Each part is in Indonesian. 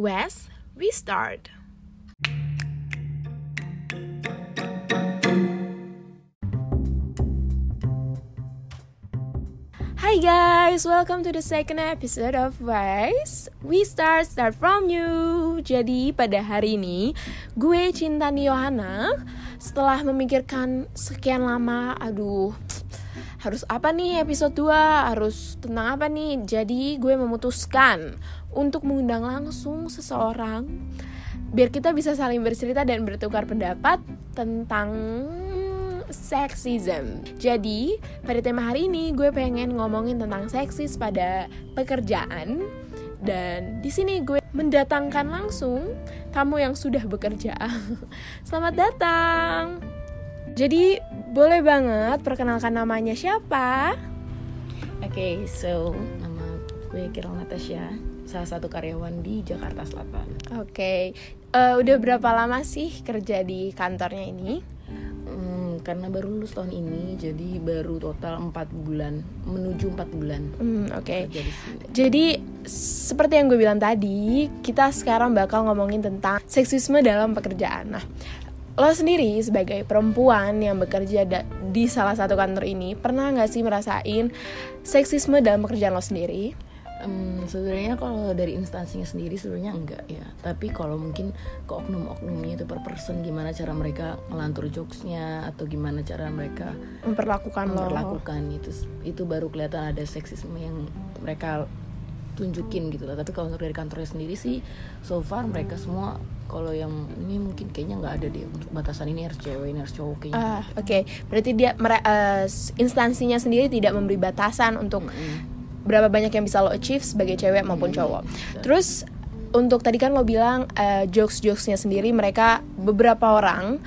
West, we start. Hi guys, welcome to the second episode of Wise. We start start from you. Jadi pada hari ini gue Cinta Yohana setelah memikirkan sekian lama, aduh harus apa nih episode 2 harus tentang apa nih jadi gue memutuskan untuk mengundang langsung seseorang biar kita bisa saling bercerita dan bertukar pendapat tentang sexism. Jadi, pada tema hari ini gue pengen ngomongin tentang seksis pada pekerjaan dan di sini gue mendatangkan langsung kamu yang sudah bekerja. Selamat datang. Jadi, boleh banget perkenalkan namanya siapa? Oke, okay, so nama gue Kirol Natasha, salah satu karyawan di Jakarta Selatan. Oke, okay. uh, udah berapa lama sih kerja di kantornya ini? karena baru lulus tahun ini jadi baru total 4 bulan menuju 4 bulan hmm, oke okay. jadi seperti yang gue bilang tadi kita sekarang bakal ngomongin tentang seksisme dalam pekerjaan nah lo sendiri sebagai perempuan yang bekerja di salah satu kantor ini pernah nggak sih merasain seksisme dalam pekerjaan lo sendiri? Um, sebenarnya kalau dari instansinya sendiri sebenarnya enggak ya. Tapi kalau mungkin ke oknum-oknumnya itu per person gimana cara mereka melantur jokesnya atau gimana cara mereka memperlakukan memperlakukan lo. itu. Itu baru kelihatan ada seksisme yang mereka tunjukin gitu lah tapi kalau untuk dari kantornya sendiri sih so far mereka semua kalau yang ini mungkin kayaknya nggak ada deh untuk batasan ini harus cewek ini harus cowok kayaknya. Uh, Oke, okay. berarti dia uh, instansinya sendiri tidak memberi batasan untuk mm -hmm berapa banyak yang bisa lo achieve sebagai cewek maupun cowok. Terus untuk tadi kan lo bilang uh, jokes-jokesnya sendiri mereka beberapa orang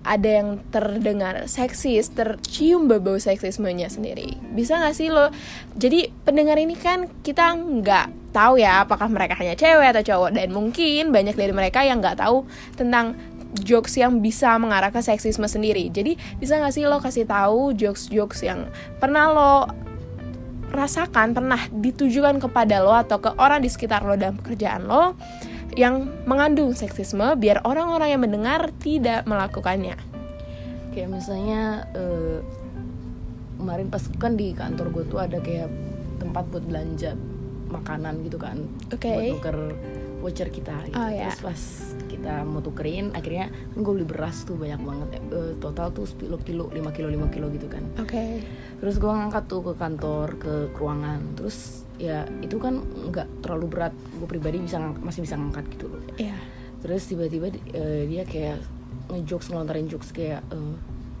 ada yang terdengar seksis, tercium bau seksismenya sendiri. Bisa gak sih lo? Jadi pendengar ini kan kita nggak tahu ya apakah mereka hanya cewek atau cowok dan mungkin banyak dari mereka yang nggak tahu tentang jokes yang bisa mengarah ke seksisme sendiri. Jadi bisa gak sih lo kasih tahu jokes-jokes yang pernah lo rasakan pernah ditujukan kepada lo atau ke orang di sekitar lo dalam pekerjaan lo yang mengandung seksisme biar orang-orang yang mendengar tidak melakukannya. Kayak misalnya uh, kemarin pas kan di kantor gue tuh ada kayak tempat buat belanja makanan gitu kan, okay. buat tuker voucher kita gitu. Oh, yeah. terus pas kita mau tukerin akhirnya kan gue beli beras tuh banyak banget uh, total tuh 10 kilo 5 kilo 5 kilo gitu kan oke okay. terus gue ngangkat tuh ke kantor ke ruangan terus ya itu kan nggak terlalu berat. Gue pribadi bisa masih bisa ngangkat gitu loh. Yeah. terus tiba-tiba uh, dia kayak ngejokes ngelontarin jokes kayak uh,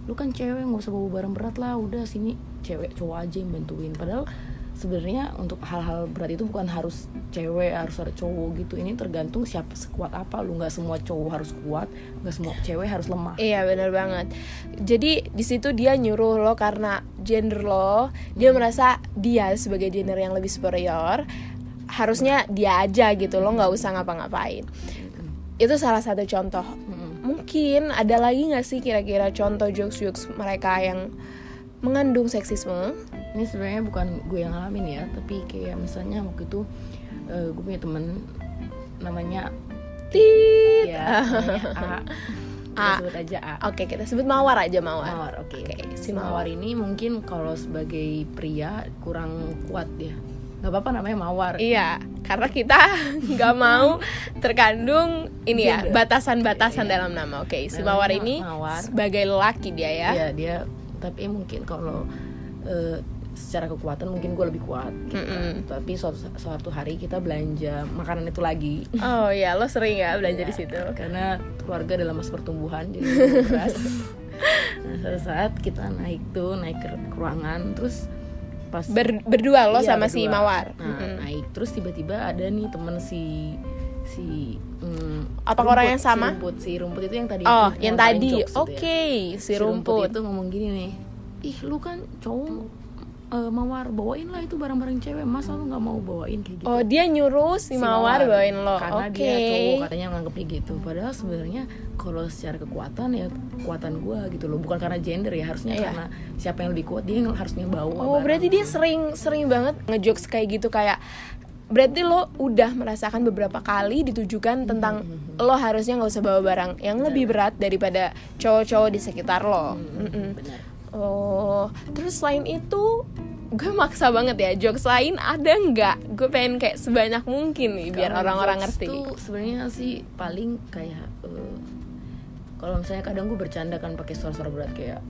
lu kan cewek nggak usah bawa barang berat lah udah sini cewek cowok aja yang bantuin. Padahal sebenarnya untuk hal-hal berat itu bukan harus cewek harus ada cowok gitu. Ini tergantung siapa sekuat apa. Lu nggak semua cowok harus kuat nggak semua cewek harus lemah. Iya benar banget. Jadi di situ dia nyuruh lo karena gender lo dia hmm. merasa dia sebagai gender yang lebih superior harusnya dia aja gitu lo nggak usah ngapa-ngapain. Hmm. itu salah satu contoh. Hmm. mungkin ada lagi nggak sih kira-kira contoh jokes-jokes mereka yang mengandung seksisme ini sebenarnya bukan gue yang ngalamin ya tapi kayak misalnya waktu itu uh, gue punya temen namanya tit ya A A. sebut aja A. Oke, kita sebut Mawar aja Mawar. Mawar, oke. Okay. Okay, si Mawar. Mawar ini mungkin kalau sebagai pria kurang kuat ya. Gak apa-apa namanya Mawar. Iya, karena kita nggak mau terkandung ini ya batasan-batasan iya. dalam nama. Oke, okay, si Mawar ini Mawar. sebagai laki dia ya. Iya, dia tapi mungkin kalau uh, secara kekuatan mungkin gue lebih kuat gitu mm -hmm. tapi suatu, suatu hari kita belanja makanan itu lagi oh ya lo sering ya belanja ya, di situ karena keluarga dalam masa pertumbuhan jadi beras nah suatu saat kita naik tuh naik ke ruangan terus pas Ber, berdua lo iya, sama berdua. si mawar nah mm -hmm. naik terus tiba-tiba ada nih temen si si hmm, apa orang yang sama si rumput si rumput itu yang tadi oh yang, yang tadi oke okay, ya. si, si rumput. rumput itu ngomong gini nih ih lu kan cowok uh, mawar bawain lah itu barang-barang cewek. Masa lu nggak mau bawain kayak gitu? Oh dia nyuruh si, si mawar, mawar. bawain lo. Karena okay. dia cowok katanya nganggepnya gitu. Padahal sebenarnya kalau secara kekuatan ya kekuatan gue gitu loh. Bukan karena gender ya harusnya yeah. karena siapa yang lebih kuat dia yang harusnya bawa oh berarti dia sering sering banget ngejokes kayak gitu kayak berarti lo udah merasakan beberapa kali ditujukan tentang lo harusnya nggak usah bawa barang yang lebih berat daripada cowok-cowok di sekitar lo. Mm-mm. benar Oh, terus selain itu gue maksa banget ya jokes lain ada nggak? Gue pengen kayak sebanyak mungkin nih biar orang-orang ngerti. tuh sebenarnya sih paling kayak eh, kalau misalnya kadang gue bercanda kan pakai suara-suara berat kayak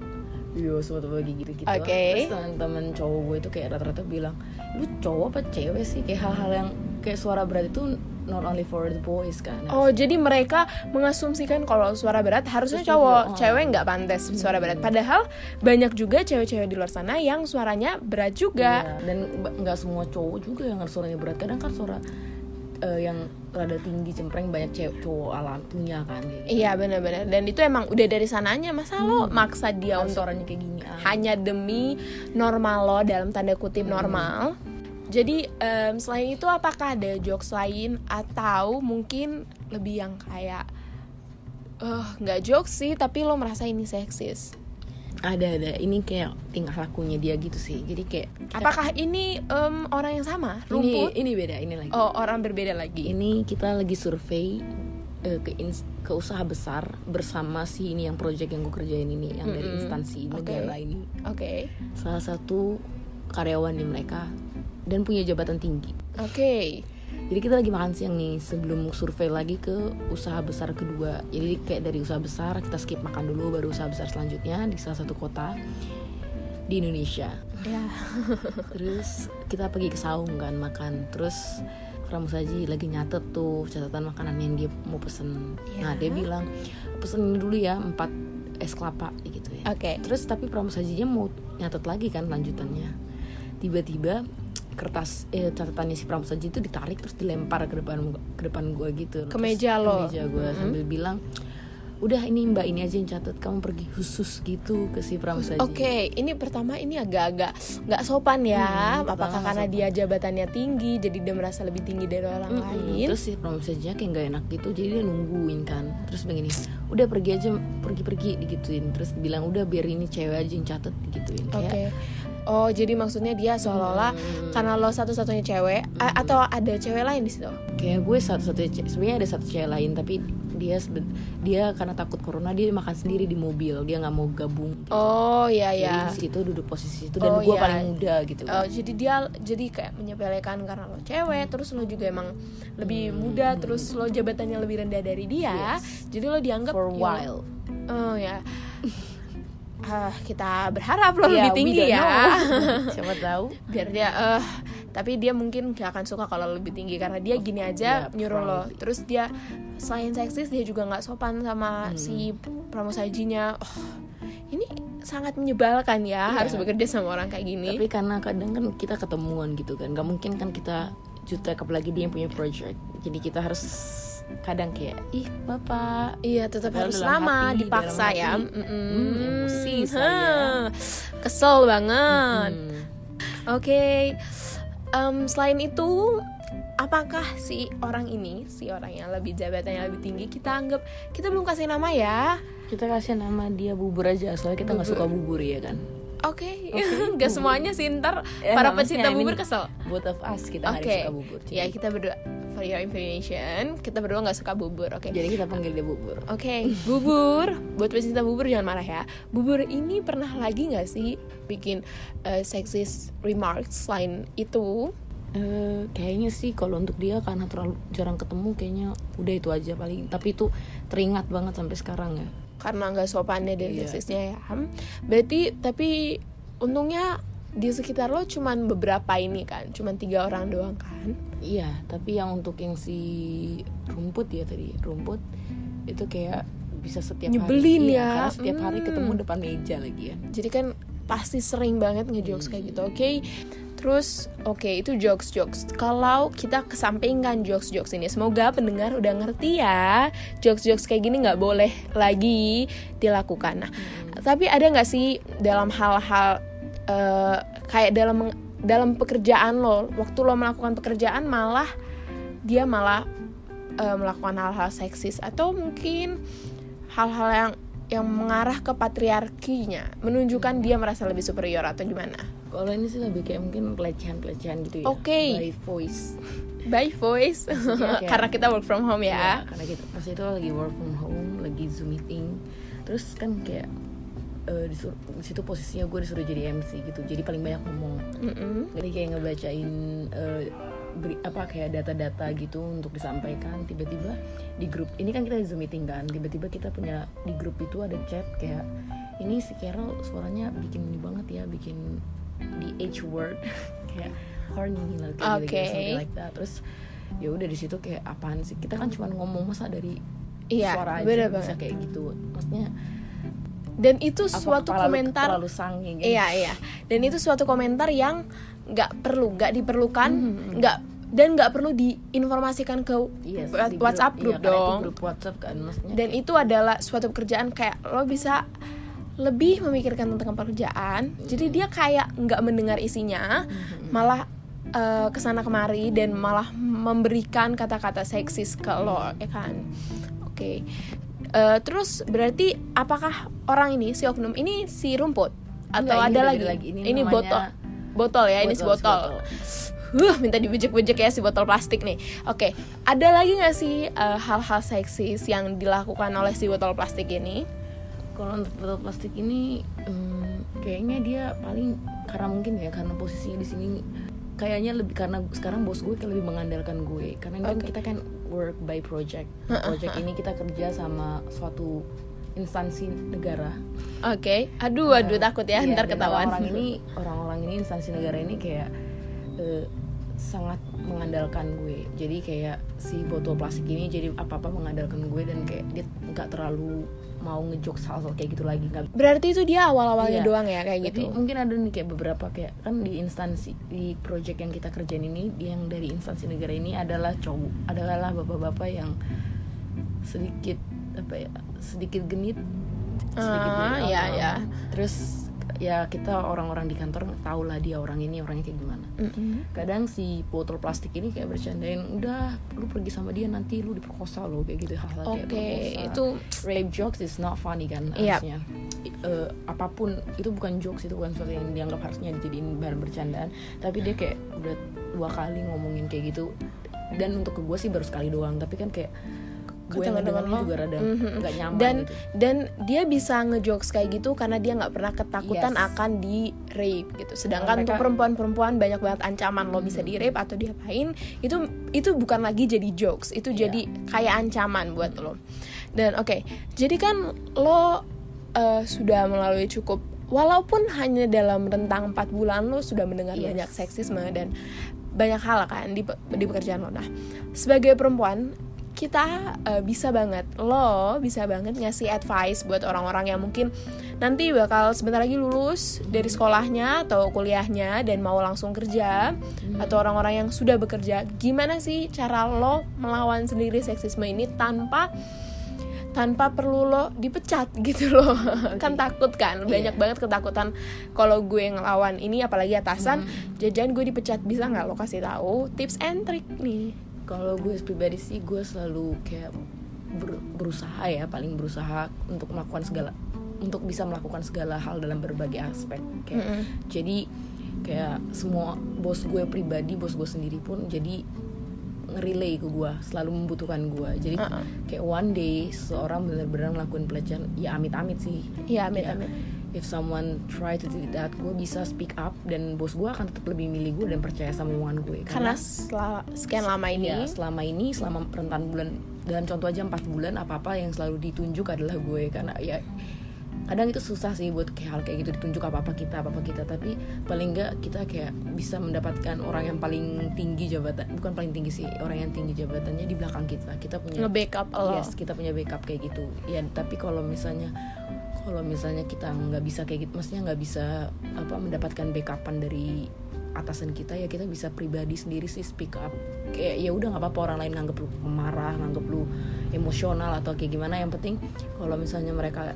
yo suatu pagi gitu-gitu Oke. terus teman-teman cowok gue itu kayak rata-rata bilang lu cowok apa cewek sih kayak hal-hal yang kayak suara berat itu not only for the boys kan Oh, jadi mereka mengasumsikan kalau suara berat harusnya Terus cowok, juga, oh. cewek nggak pantas suara berat. Padahal banyak juga cewek-cewek di luar sana yang suaranya berat juga. Iya, dan nggak semua cowok juga yang harus suaranya berat kadang kan suara eh, yang rada tinggi cempreng banyak cewek cowok alam punya kan kayak gitu. Iya benar-benar. Dan itu emang udah dari sananya masa lo maksa dia Harus untuk kayak gini ah. hanya demi normal lo dalam tanda kutip normal. Jadi em, selain itu apakah ada jokes lain atau mungkin lebih yang kayak eh nggak jokes sih tapi lo merasa ini seksis. Ada ada ini kayak tingkah lakunya dia gitu sih jadi kayak kita- Apakah ini em, orang yang sama? ini Rumput? ini beda ini lagi Oh, orang berbeda lagi. ini kita lagi survei eh, ke ins- ke usaha besar bersama si ini yang project yang gue kerjain ini yang dari Mm-mm. instansi Oke. negara ini Oke. salah satu karyawan di mereka dan punya jabatan tinggi Oke. Jadi kita lagi makan siang nih sebelum survei lagi ke usaha besar kedua jadi kayak dari usaha besar kita skip makan dulu baru usaha besar selanjutnya di salah satu kota di Indonesia Ya. terus kita pergi ke saung kan makan terus Pramusaji lagi nyatet tuh catatan makanan yang dia mau pesen nah Ya. dia bilang pesen ini dulu ya empat es kelapa gitu ya Oke. terus tapi Pramusajinya mau nyatet lagi kan lanjutannya tiba-tiba kertas eh, catatannya si Pramusaji itu ditarik terus dilempar ke depan ke depan gue gitu Ke meja lo. ke meja gue sambil bilang udah ini mbak ini aja yang catat kamu pergi khusus gitu ke si Pramusaji Oke, ini pertama ini agak-agak nggak sopan ya. Hmm, Apakah karena nggak dia jabatannya tinggi, jadi dia merasa lebih tinggi dari orang Mm-mm. lain? Terus si Pramusajinya kayak gak enak gitu Jadi dia nungguin kan Terus begini Udah pergi aja Pergi-pergi digituin Terus bilang udah biar ini cewek aja yang catet digituin Oke. Kayak Oh, jadi maksudnya dia seolah-olah Hmm. karena lo satu-satunya cewek a- atau ada cewek lain di situ? kayak gue satu-satunya sebenarnya ada satu cewek lain tapi dia dia karena takut corona dia makan sendiri di mobil dia nggak mau gabung gitu. Oh, iya Jadi ya. di situ duduk posisi itu dan Oh, gue iya. paling muda gitu Oh, jadi dia jadi kayak menyepelekan karena lo cewek, terus lo juga emang lebih muda, terus lo jabatannya lebih rendah dari dia, jadi lo dianggap for a ya, while Oh ya. Ah, kita berharap lo Ya, lebih tinggi ya. siapa tahu Biar dia eh tapi dia mungkin gak akan suka kalau lebih tinggi karena dia gini aja Yeah, nyuruh lo. Terus dia selain seksis dia juga nggak sopan sama Hmm. si pramusajinya. Oh, ini sangat menyebalkan ya Iya. harus bekerja sama orang kayak gini. tapi karena kadang kan kita ketemuan gitu kan nggak mungkin kan kita jutek apalagi dia yang punya project jadi kita harus kadang kayak ih bapak Iya tetap harus lama hati, dipaksa ya. hati, Mm-mm. hmm, emosi saya. Kesel banget. Hmm. Oke, em, selain itu, apakah si orang ini, si orang yang lebih jabatannya lebih tinggi, kita anggap kita belum kasih nama ya? kita kasih nama dia bubur aja soalnya kita nggak suka bubur ya kan Oke, nggak semuanya sih ntar Eh, para pecinta bubur kesel. both of us kita yang suka bubur ya kita berdua for your information, kita berdua nggak suka bubur. Oke, jadi kita panggil dia bubur Oke, bubur. Buat pecinta bubur jangan marah ya. Bubur ini pernah lagi nggak sih bikin uh, sexist remarks selain itu? Eh, kayaknya sih kalau untuk dia karena terlalu jarang ketemu kayaknya udah itu aja paling tapi itu teringat banget sampai sekarang ya Karena nggak sopannya dan Iya. seksisnya ya. Berarti tapi untungnya di sekitar lo cuman beberapa ini kan, cuman tiga orang doang kan? iya tapi yang untuk yang si rumput ya tadi rumput itu kayak bisa setiap Nyebelin hari Iya, ya. karena setiap hari Hmm. ketemu depan meja lagi ya Jadi kan pasti sering banget ngejokes kayak gitu, oke? Terus, oke itu jokes-jokes. Kalau kita kesampingkan jokes-jokes ini, semoga pendengar udah ngerti ya, jokes-jokes kayak gini nggak boleh lagi dilakukan. Nah, tapi ada nggak sih dalam hal-hal eh, kayak dalam dalam pekerjaan lo, waktu lo melakukan pekerjaan malah dia malah eh, melakukan hal-hal seksis atau mungkin hal-hal yang yang mengarah ke patriarkinya menunjukkan dia merasa lebih superior atau gimana? Kalau ini sih lebih kayak mungkin pelecehan-pelecehan gitu ya. Oke. by voice. By voice. Kayak- karena kita work from home ya, Iya, karena kita pas itu lagi work from home lagi zoom meeting. Terus kan kayak eh, disur- di situ posisinya gue disuruh jadi MC gitu. Jadi paling banyak ngomong. Mm-mm. jadi kayak ngebacain beri- apa kayak data-data gitu untuk disampaikan. Tiba-tiba di grup ini kan kita di zoom meeting kan. Tiba-tiba kita punya di grup itu ada chat kayak ini si Carol suaranya bikin ini banget ya bikin di H word. Kayak horny lah kayak gitu, Oke. something like that. Terus ya udah di situ kayak apaan sih? Kita kan cuma ngomong masa dari Iya, suara aja bisa banget. kayak gitu? Maksudnya dan itu apa suatu kepala komentar terlalu sange gitu Iya iya. Dan itu suatu komentar yang nggak perlu, nggak diperlukan, Hmm. nggak dan nggak perlu diinformasikan ke Yes, wa- di WhatsApp iya, grup itu dong. grup WhatsApp kan maksudnya Dan itu adalah suatu pekerjaan kayak lo bisa lebih memikirkan tentang pekerjaan. Jadi dia kayak nggak mendengar isinya, malah eh, ke sana kemari dan malah memberikan kata-kata seksis ke lo, ya kan? Oke. Eh, terus berarti apakah orang ini si oknum ini si rumput atau Enggak, ada lagi? lagi. Ini Ini, botol. Botol ya, ini si botol. Huh, minta dibejek-bejek ya si botol plastik nih. Oke, ada lagi nggak sih eh, hal-hal seksis yang dilakukan oleh si botol plastik ini? Kalau untuk botol plastik ini em, kayaknya dia paling karena mungkin ya karena posisinya di sini kayaknya lebih karena sekarang bos gue lebih mengandalkan gue karena ini kan kita kan work by project. Project ini kita kerja sama suatu instansi negara. Oke, aduh, aduh takut ya, Iya, ntar ketahuan. Orang-orang ini orang-orang ini instansi negara ini kayak eh, sangat mengandalkan gue. Jadi kayak si botol plastik ini jadi apa-apa mengandalkan gue dan kayak dia nggak terlalu mau ngejokes hal-hal kayak gitu lagi nggak Berarti itu dia awal-awalnya Iya. doang ya kayak gitu. mungkin ada nih kayak beberapa kayak kan di instansi di project yang kita kerjain ini yang dari instansi negara ini adalah cowok adalah bapak-bapak yang sedikit apa ya sedikit genit sedikit Ah, genit, iya, um, iya. terus ya kita orang-orang di kantor tahu lah dia orang ini orangnya kayak gimana Mm-mm. kadang si botol plastik ini kayak bercandain udah lu pergi sama dia nanti lu diperkosa lo kayak gitu hal-hal kayak Oke, perkosa. itu rape jokes is not funny kan Iya. harusnya eh, apa pun itu bukan jokes itu bukan sesuatu yang dianggap harusnya dijadiin bahan bercandaan tapi dia kayak udah dua kali ngomongin kayak gitu dan untuk ke gue sih baru sekali doang tapi kan kayak gue yang teman-teman ngedengarnya lo. juga rada Mhm. nggak nyaman dan gitu dan dia bisa ngejokes kayak gitu karena dia nggak pernah ketakutan Yes. akan di rape gitu sedangkan Mereka- untuk perempuan-perempuan banyak banget ancaman lo bisa di rape atau diapain itu itu bukan lagi jadi jokes itu Iya. jadi kayak ancaman buat lo dan oke jadi kan lo eh, sudah melalui cukup walaupun hanya dalam rentang 4 bulan lo sudah mendengar Yes. banyak seksisme dan banyak hal kan di, di pekerjaan lo nah sebagai perempuan kita eh, bisa banget lo bisa banget ngasih advice buat orang-orang yang mungkin nanti bakal sebentar lagi lulus dari sekolahnya atau kuliahnya dan mau langsung kerja atau orang-orang yang sudah bekerja. Gimana sih cara lo melawan sendiri seksisme ini tanpa tanpa perlu lo dipecat gitu loh? Kan takut kan? Banyak Iya. banget ketakutan kalau gue ngelawan ini apalagi atasan. Jajan gue dipecat bisa nggak lo kasih tahu tips and trick nih kalau gue pribadi sih gue selalu kayak ber- berusaha ya paling berusaha untuk melakukan segala untuk bisa melakukan segala hal dalam berbagai aspek kayak Mm-mm. jadi kayak semua bos gue pribadi bos gue sendiri pun jadi ngerelay ke gue selalu membutuhkan gue jadi Uh-uh. kayak one day seorang benar-benar ngelakuin pelecehan ya amit-amit sih Ya, amit. If someone try to do that gue bisa speak up dan bos gue akan tetap lebih milih gue dan percaya sama omongan gue. Karena setelah sekian lama ini. Iya, selama ini selama rentan bulan dalam contoh aja empat bulan apa apa yang selalu ditunjuk adalah gue. Karena ya kadang itu susah sih buat kayak hal kayak gitu ditunjuk apa apa kita apa apa kita. Tapi paling enggak kita kayak bisa mendapatkan orang yang paling tinggi jabatan bukan paling tinggi sih orang yang tinggi jabatannya di belakang kita. Kita punya nge-backup lo yes kita punya backup kayak gitu. Ya tapi kalau misalnya kalau misalnya kita nggak bisa kayak gitu maksudnya nggak bisa apa mendapatkan backupan dari atasan kita ya kita bisa pribadi sendiri sih speak up. Kayak ya udah nggak apa-apa orang lain nganggep lu marah nganggep lu emosional atau kayak gimana. Yang penting kalau misalnya mereka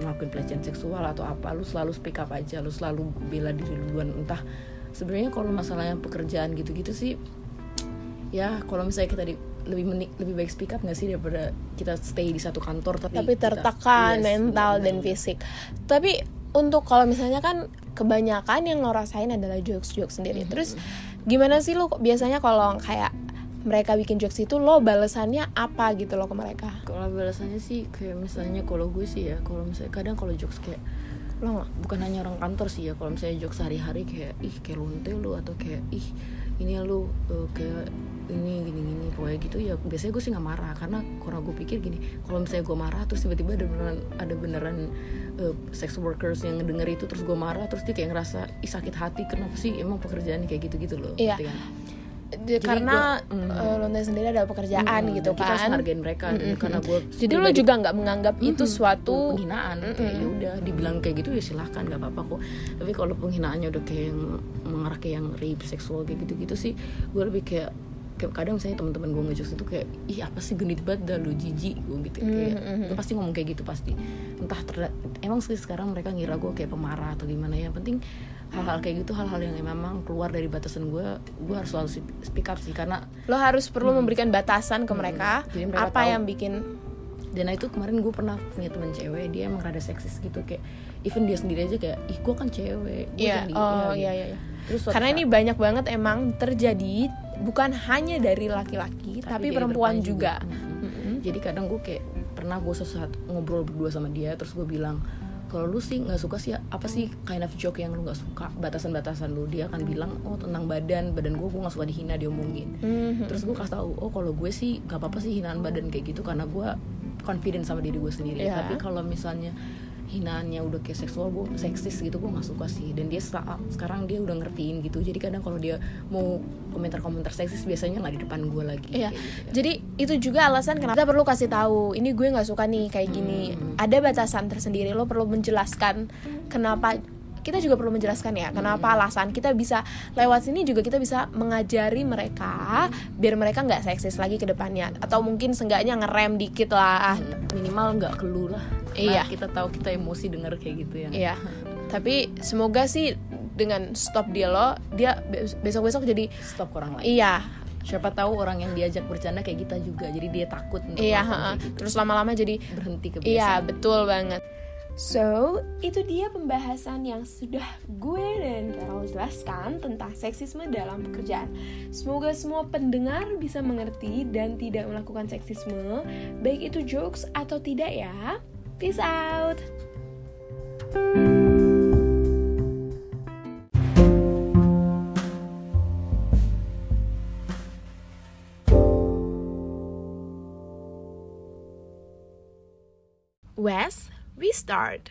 ngelakuin pelecehan seksual atau apa lu selalu speak up aja lu selalu bela diri lu duluan. Entah sebenarnya kalau masalahnya pekerjaan gitu-gitu sih ya kalau misalnya kita di lebih menik lebih baik speak up nggak sih daripada kita stay di satu kantor tapi tapi kita- tertekan Yes, mental benar, dan fisik. Tapi untuk kalau misalnya kan kebanyakan yang lo rasain adalah jokes jokes sendiri. Mm-hmm. terus gimana sih lo biasanya kalau kayak mereka bikin jokes itu lo balesannya apa gitu lo ke mereka? Kalau balasannya sih kayak misalnya kalau gue sih ya kalau misalnya kadang kalau jokes kayak lo nggak? bukan hanya orang kantor sih ya kalau misalnya jokes sehari-hari kayak ih kayak lonte lu atau kayak ih ini lu eh, kayak ini gini gini pokoknya gitu ya biasanya gue sih nggak marah karena karena gue pikir gini kalau misalnya gue marah terus tiba-tiba ada beneran ada beneran eh, sex workers yang ngedenger itu terus gue marah terus dia kayak ngerasa ih sakit hati kenapa sih emang pekerjaannya kayak gitu-gitu loh Iya. kan? Di- Jadi karena gua- mm. Lonte sendiri ada pekerjaan Mm-mm, gitu dan kita harus kan hargain mereka dan Mm-mm. karena gue jadi lo juga nggak menganggap itu suatu penghinaan kayak ya udah dibilang kayak gitu ya silahkan nggak apa-apa kok tapi kalau penghinaannya udah kayak yang mengarah ke yang rape seksual kayak gitu-gitu sih gue lebih kayak kayak kadang misalnya teman-teman gue ngejokes itu kayak ih apa sih genit banget dah lu jijik gue gitu kayak gue pasti ngomong kayak gitu pasti entah terda- emang sih sekarang mereka ngira gue kayak pemarah atau gimana ya penting hal-hal kayak gitu hal-hal yang memang keluar dari batasan gue gue harus selalu speak up sih karena lo harus perlu memberikan batasan ke mereka Jadi mereka apa tahu. yang bikin dan itu kemarin gue pernah punya temen cewek dia emang rada seksis gitu kayak even dia sendiri aja kayak ih gue kan cewek gue jangan di- oh ya, iya gitu. iya iya. terus Karena saat- ini banyak banget emang terjadi bukan hanya dari laki-laki tapi, dari perempuan perempuan juga. Mm-mm. jadi kadang gue kayak pernah gue sesuatu ngobrol berdua sama dia terus gue bilang kalau lu sih nggak suka sih apa sih kind of joke yang lu nggak suka batasan-batasan lu dia akan bilang oh tentang badan badan gue gue nggak suka dihina diomongin Mhm. terus gue kasih tahu oh kalau gue sih nggak apa-apa sih hinaan badan kayak gitu karena gue confident sama diri gue sendiri Iya. tapi kalau misalnya hinaannya udah kayak seksual gue seksis gitu gue nggak suka sih dan dia sa- sekarang dia udah ngertiin gitu jadi kadang kalau dia mau komentar-komentar seksis biasanya nggak di depan gue lagi Iya. gitu. Jadi itu juga alasan kenapa kita perlu kasih tahu. Ini gue nggak suka nih kayak gini. Ada batasan tersendiri. Lo perlu menjelaskan kenapa. Kita juga perlu menjelaskan ya kenapa alasan kita bisa lewat sini juga kita bisa mengajari mereka biar mereka nggak seksis lagi ke depannya atau mungkin seenggaknya ngerem dikit lah. minimal nggak keluh lah Iya. Karena kita tahu kita emosi denger kayak gitu ya Iya. Tapi semoga sih dengan stop dia lo dia besok-besok jadi stop orang lain iya siapa tahu orang yang diajak bercanda kayak kita juga jadi dia takut untuk iya gitu. terus lama-lama jadi berhenti kebiasaan Iya, betul banget. So, itu dia pembahasan yang sudah gue dan Carol jelaskan tentang seksisme dalam pekerjaan. Semoga semua pendengar bisa mengerti dan tidak melakukan seksisme, baik itu jokes atau tidak ya. Peace out. Wes, we start.